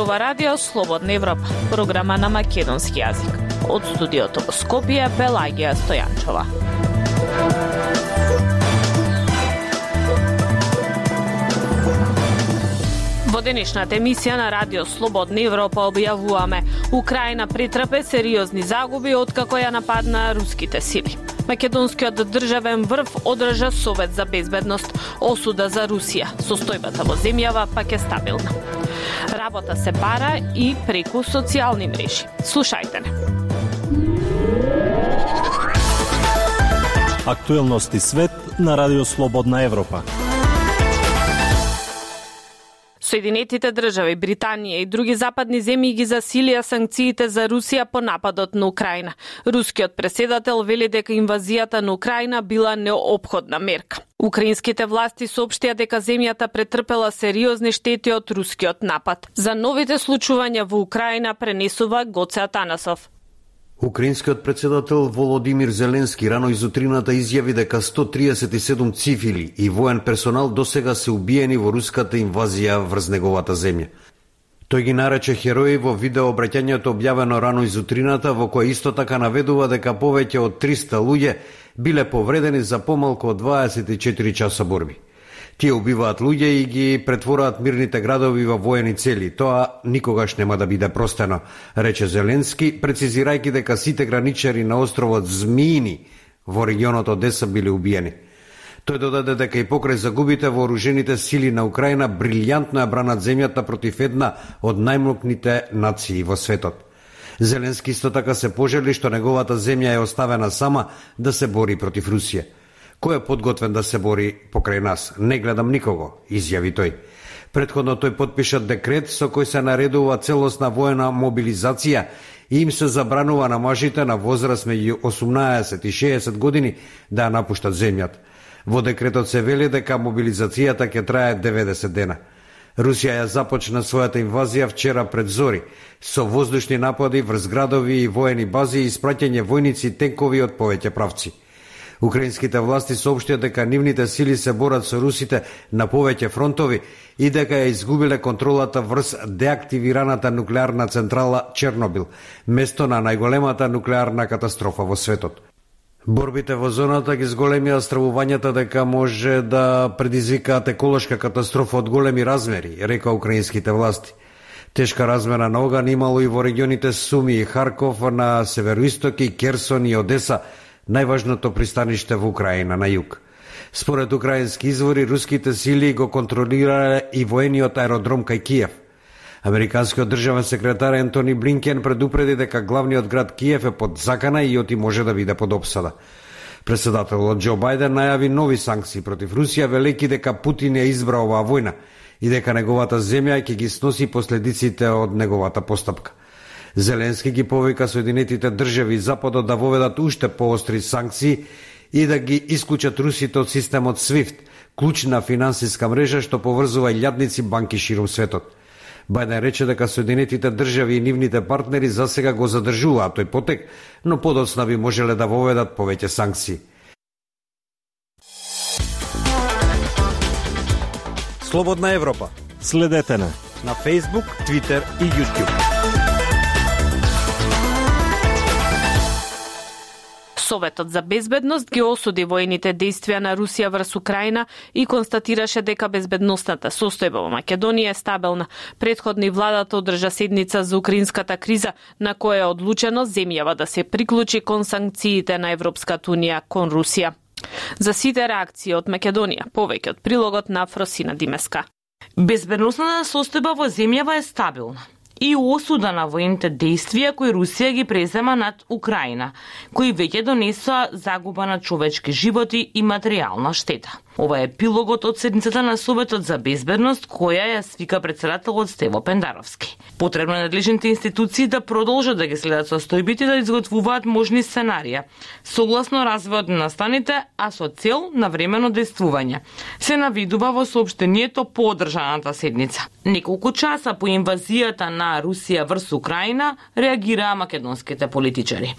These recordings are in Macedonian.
зборува Радио Слободна Европа, програма на македонски јазик. Од студиото во Скопје, Пелагија Стојанчова. Во денешната емисија на Радио Слободна Европа објавуваме Украина претрпе сериозни загуби откако ја нападна руските сили. Македонскиот државен врв одржа Совет за безбедност осуда за Русија. Состојбата во земјава пак е стабилна. Работа се бара и преку социјални мрежи. Слушајте не. Актуелности свет на Радио Слободна Европа. Соединетите држави, Британија и други западни земји ги засилија санкциите за Русија по нападот на Украина. Рускиот преседател вели дека инвазијата на Украина била неопходна мерка. Украинските власти соопштија дека земјата претрпела сериозни штети од рускиот напад. За новите случувања во Украина пренесува Гоце Атанасов. Украинскиот председател Володимир Зеленски рано изутрината изјави дека 137 цивили и воен персонал досега се убиени во руската инвазија врз неговата земја. Тој ги нарече херои во видео обраќањето објавено рано изутрината во кое исто така наведува дека повеќе од 300 луѓе биле повредени за помалку од 24 часа борби. Тие убиваат луѓе и ги претвораат мирните градови во воени цели. Тоа никогаш нема да биде простено, рече Зеленски, прецизирајќи дека сите граничари на островот Змиини во регионот Одеса биле убиени. Тој додаде дека и покрај загубите вооружените сили на Украина брилјантно ја бранат земјата против една од најмокните нации во светот. Зеленски исто така се пожели што неговата земја е оставена сама да се бори против Русија. Кој е подготвен да се бори покрај нас? Не гледам никого, изјави тој. Предходно тој подпиша декрет со кој се наредува целосна воена мобилизација и им се забранува на мажите на возраст меѓу 18 и 60 години да ја напуштат земјата. Во декретот се вели дека мобилизацијата ќе трае 90 дена. Русија ја започна својата инвазија вчера пред зори, со воздушни напади врз градови и воени бази и испраќање војници тенкови од повеќе правци. Украинските власти соопштија дека нивните сили се борат со русите на повеќе фронтови и дека ја изгубиле контролата врз деактивираната нуклеарна централа Чернобил, место на најголемата нуклеарна катастрофа во светот. Борбите во зоната ги зголемија стравувањата дека може да предизвикаат еколошка катастрофа од големи размери, река украинските власти. Тешка размера на оган имало и во регионите Суми и Харков на североисток и Керсон и Одеса, најважното пристаниште во Украина на југ. Според украински извори, руските сили го контролирале и воениот аеродром кај Киев. Американскиот државен секретар Ентони Блинкен предупреди дека главниот град Киев е под закана и оти може да биде под обсада. Председателот Џо Бајден најави нови санкции против Русија, велики дека Путин ја избра оваа војна и дека неговата земја ќе ги сноси последиците од неговата постапка. Зеленски ги повика Соединетите држави и Западот да воведат уште поостри санкции и да ги исклучат русите од системот SWIFT, клучна финансиска мрежа што поврзува илјадници банки широм светот. Бајден рече дека Соединетите држави и нивните партнери за сега го задржуваат тој потек, но подоцна би можеле да воведат повеќе санкции. Слободна Европа. Следете на на Facebook, Twitter и YouTube. Советот за безбедност ги осуди воените действија на Русија врз Украина и констатираше дека безбедностната состојба во Македонија е стабилна. Предходни владата одржа седница за украинската криза, на која е одлучено земјава да се приклучи кон санкциите на Европската унија кон Русија. За сите реакции од Македонија, повеќе од прилогот на Фросина Димеска. Безбедностната состојба во земјава е стабилна и осуда на воените действија кои Русија ги презема над Украина, кои веќе донесоа загуба на човечки животи и материјална штета. Ова е пилогот од седницата на Советот за безбедност која ја свика председателот Стево Пендаровски. Потребно е надлежните институции да продолжат да ги следат состојбите да изготвуваат можни сценарија, согласно развојот на настаните, а со цел на времено действување. Се навидува во сообщението по одржаната седница. Неколку часа по инвазијата на Русија врз Украина реагираа македонските политичари.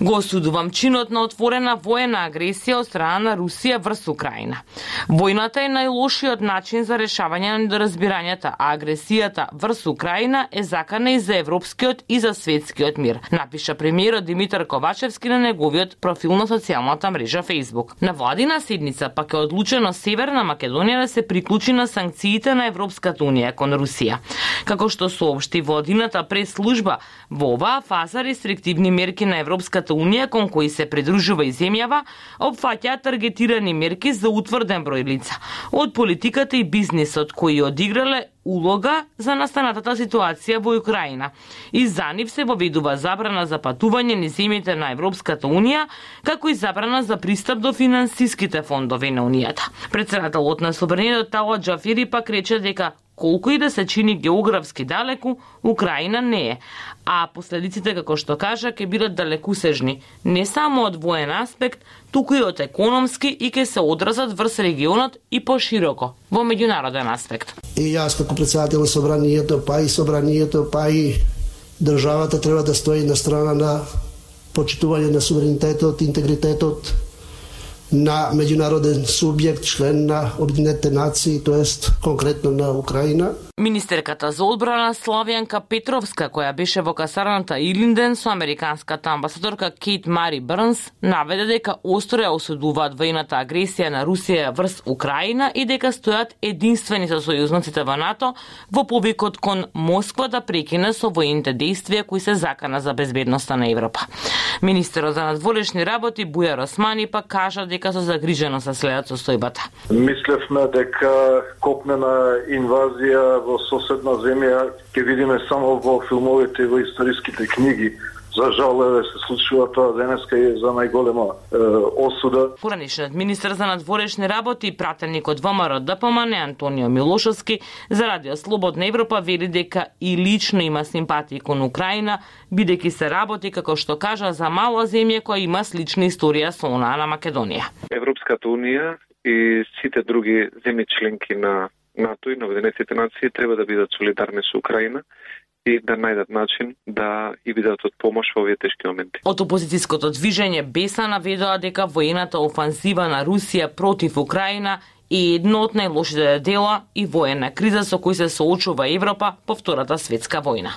Го осудувам чинот на отворена воена агресија од страна на Русија врз Украина. Војната е најлошиот начин за решавање на недоразбирањата, а агресијата врз Украина е закана и за европскиот и за светскиот мир, напиша премиерот Димитар Ковачевски на неговиот профил на социјалната мрежа Facebook. На владина седница пак е одлучено Северна Македонија да се приклучи на санкциите на Европската унија кон Русија. Како што соопшти владината прес-служба, во оваа фаза рестриктивни мерки на Европската унија кон кои се придружува и земјава, опфаќаат таргетирани мерки за утврд утврден број лица од политиката и бизнисот кои одиграле улога за настанатата ситуација во Украина. И за нив се воведува забрана за патување низ земјите на Европската Унија, како и забрана за пристап до финансиските фондови на Унијата. Председателот на Собранието Тала Джафири пак рече дека колку и да се чини географски далеку, Украина не е, а последиците, како што кажа, ќе бидат далекусежни, не само од воен аспект, туку и од економски и ќе се одразат врз регионот и пошироко, во меѓународен аспект. И јас како председател на собранието, па и собранието, па и државата треба да стои на страна на почитување на суверенитетот, интегритетот na međunarodan subjekt, člen na objedinete nacije, to jest konkretno na Ukrajina. Министерката за одбрана Славјанка Петровска, која беше во касарната Илинден со американската амбасадорка Кейт Мари Брнс, наведе дека остро ја осудуваат војната агресија на Русија врз Украина и дека стојат единствени со сојузниците во НАТО во повикот кон Москва да прекине со војните действија кои се закана за безбедноста на Европа. Министерот за надворешни работи Бујар Османи па кажа дека со загриженост се следат состојбата. Мислевме дека копнена инвазија во соседна земја ќе видиме само во филмовите и во историските книги За жал е се случува тоа денеска и за најголема е, осуда. Поранишниот министр за надворешни работи и пратеник од ВМРО ДПМН Антонио Милошовски за Радио Слободна Европа вели дека и лично има симпатии кон Украина, бидејќи се работи како што кажа за мала земја која има слична историја со онаа на Македонија. Европската унија и сите други земји членки на НАТО и на Обединетите нации треба да бидат солидарни со Украина и да најдат начин да и бидат од помош во овие тешки моменти. Од опозицијското движење Беса наведоа дека воената офанзива на Русија против Украина е едно од најлошите дела и воена криза со кој се соочува Европа по Втората светска војна.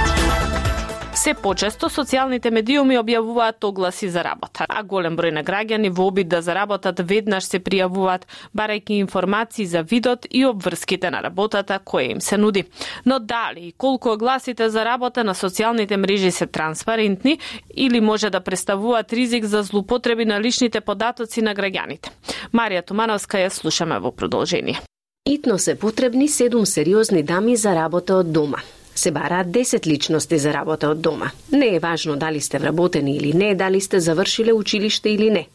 Се почесто социјалните медиуми објавуваат огласи за работа, а голем број на граѓани во обид да заработат веднаш се пријавуваат, барајќи информации за видот и обврските на работата која им се нуди. Но дали и колку огласите за работа на социјалните мрежи се транспарентни или може да представуваат ризик за злупотреби на личните податоци на граѓаните? Марија Тумановска ја слушаме во продолжение. Итно се потребни седум сериозни дами за работа од дома. Се бараат 10 личности за работа од дома. Не е важно дали сте вработени или не, дали сте завршиле училиште или не.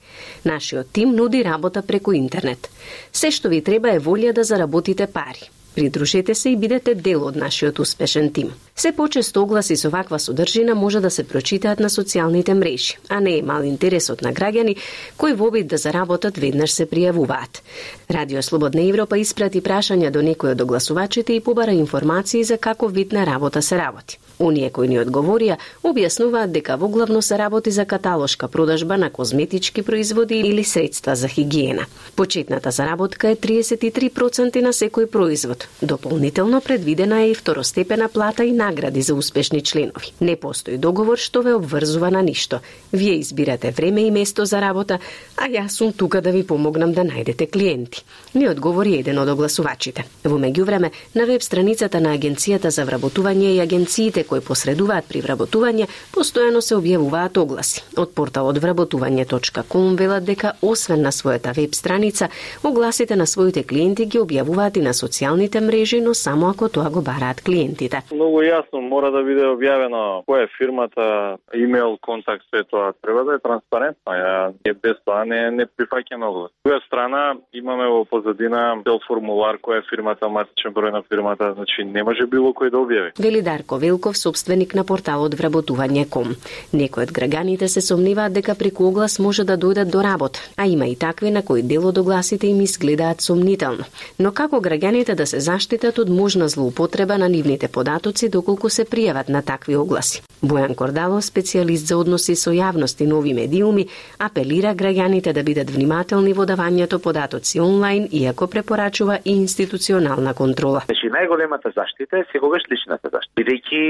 Нашиот тим нуди работа преку интернет. Се што ви треба е волја да заработите пари. Придружете се и бидете дел од нашиот успешен тим. Се почесто огласи со ваква содржина може да се прочитаат на социјалните мрежи, а не е мал интересот на граѓани кои во обид да заработат веднаш се пријавуваат. Радио Слободна Европа испрати прашања до некои од огласувачите и побара информации за каков вид на работа се работи. Оние кои ни одговорија објаснуваат дека во главно се работи за каталошка продажба на козметички производи или средства за хигиена. Почетната заработка е 33% на секој производ. Дополнително предвидена е и второстепена плата и на награди за успешни членови. Не постои договор што ве обврзува на ништо. Вие избирате време и место за работа, а јас сум тука да ви помогнам да најдете клиенти. Не одговори еден од огласувачите. Во меѓувреме, на веб страницата на Агенцијата за вработување и агенциите кои посредуваат при вработување, постојано се објавуваат огласи. Од порталот вработување.ком велат дека освен на својата веб страница, огласите на своите клиенти ги објавуваат и на социјалните мрежи, но само ако тоа го бараат клиентите. Многу јасно мора да биде објавено која е фирмата, имејл, контакт, се тоа треба да е транспарентно. Ја е без тоа не не прифаќам оглас. Друга страна имаме во позадина цел формулар која е фирмата, матичен број на фирмата, значи не може било кој да објави. Вели Дарко Велков, собственик на порталот вработување.ком. Некои од граѓаните се сомневаат дека преку оглас може да дојдат до работ, а има и такви на кои дел од огласите им изгледаат сомнително. Но како граѓаните да се заштитат од можна злоупотреба на нивните податоци доколку се пријават на такви огласи. Бојан Кордало, специјалист за односи со јавност и нови медиуми, апелира граѓаните да бидат внимателни во давањето податоци онлайн, иако препорачува и институционална контрола. Значи, најголемата заштита е секогаш личната заштита. Бидејќи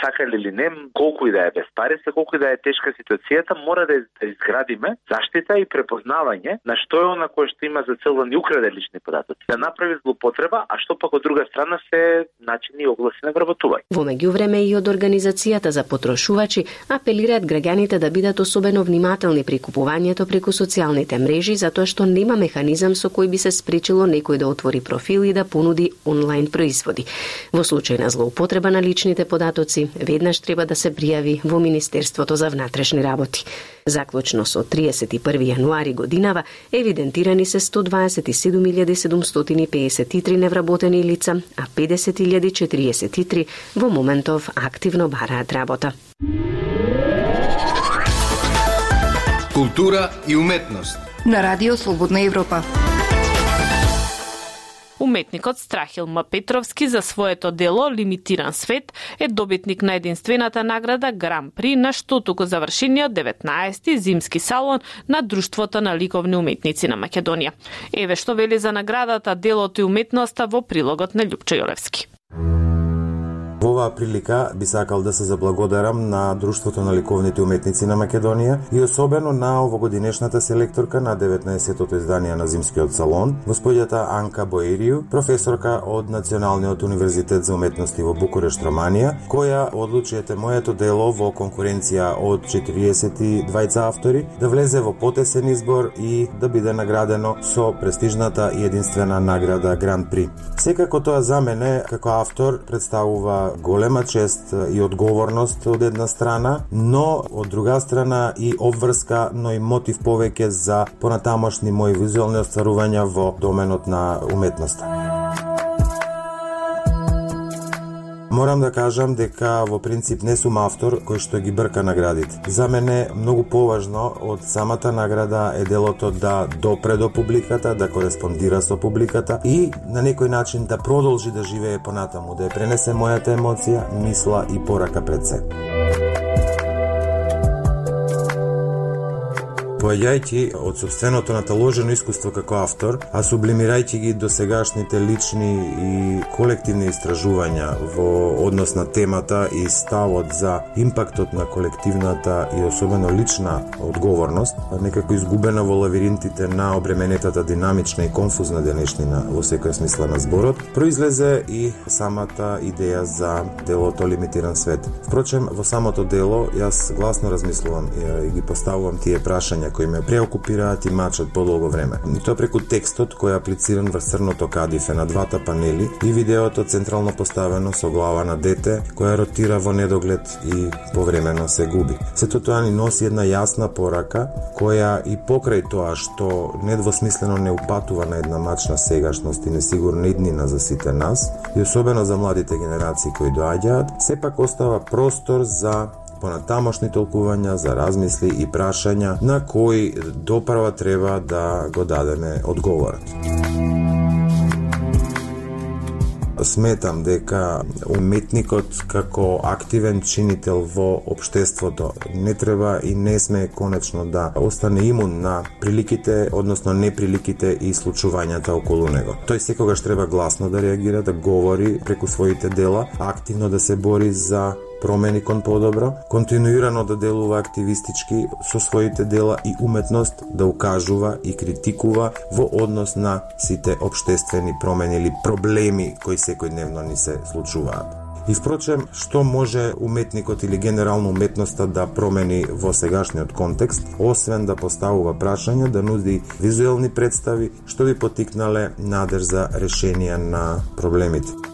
сакале или не, колку и да е без пари, се колку и да е тешка ситуацијата, мора да, да изградиме заштита и препознавање на што е она кое што има за цел да ни украде лични податоци, да направи злоупотреба, а што пак од друга страна се начини и огласи на вработување. Во меѓувреме и од организацијата за потрошувачи апелираат граѓаните да бидат особено внимателни при купувањето преку социјалните мрежи затоа што нема механизам со кој би се спречило некој да отвори профил и да понуди онлайн производи. Во случај на злоупотреба на личните податоци, веднаш треба да се пријави во Министерството за внатрешни работи. Заклучно со 31 јануари годинава евидентирани се 127.753 невработени лица, а 50.043 во моментов активно бараат работа. Култура и уметност. На Радио Слободна Европа. Уметникот Страхил М. Петровски за своето дело Лимитиран свет е добитник на единствената награда Гран При на туку завршениот 19-ти зимски салон на Друштвото на ликовни уметници на Македонија. Еве што вели за наградата делото и уметноста во прилогот на Љупчо Јолевски. Во оваа прилика би сакал да се заблагодарам на Друштвото на ликовните уметници на Македонија и особено на овогодинешната селекторка на 19-тото издание на Зимскиот салон, господјата Анка Боирију, професорка од Националниот универзитет за уметности во Букурешт, Романија, која одлучиете моето дело во конкуренција од 42 автори да влезе во потесен избор и да биде наградено со престижната и единствена награда Гран При. Секако тоа за мене како автор представува голема чест и одговорност од една страна, но од друга страна и обврска, но и мотив повеќе за понатамошни мои визуелни остварувања во доменот на уметноста. Морам да кажам дека во принцип не сум автор кој што ги брка наградите. За мене многу поважно од самата награда е делото да допре до публиката, да кореспондира со публиката и на некој начин да продолжи да живее понатаму, да ја пренесе мојата емоција, мисла и порака пред се. Поаѓајќи од собственото наталожено искуство како автор, а сублимирајќи ги до сегашните лични и колективни истражувања во однос на темата и ставот за импактот на колективната и особено лична одговорност, некако изгубена во лавиринтите на обременетата динамична и конфузна денешнина во секој смисла на зборот, произлезе и самата идеја за делото Лимитиран свет. Впрочем, во самото дело јас гласно размислувам и ги поставувам тие прашања кои ме преокупираат и мачат подолго време. И тоа преку текстот кој е аплициран врз црното кадифе на двата панели и видеото централно поставено со глава на дете која ротира во недоглед и повремено се губи. Сето тоа ни носи една јасна порака која и покрај тоа што недвосмислено не упатува на една мачна сегашност и несигурна иднина за сите нас и особено за младите генерации кои доаѓаат, сепак остава простор за понатамошни толкувања, за размисли и прашања на кои допрва треба да го дадеме одговорот сметам дека уметникот како активен чинител во обштеството не треба и не сме конечно да остане имун на приликите, односно неприликите и случувањата околу него. Тој секогаш треба гласно да реагира, да говори преку своите дела, активно да се бори за промени кон подобро, континуирано да делува активистички со своите дела и уметност да укажува и критикува во однос на сите обштествени промени или проблеми кои секојдневно ни се случуваат. И впрочем, што може уметникот или генерално уметноста да промени во сегашниот контекст, освен да поставува прашања, да нуди визуелни представи, што би потикнале надеж за решение на проблемите.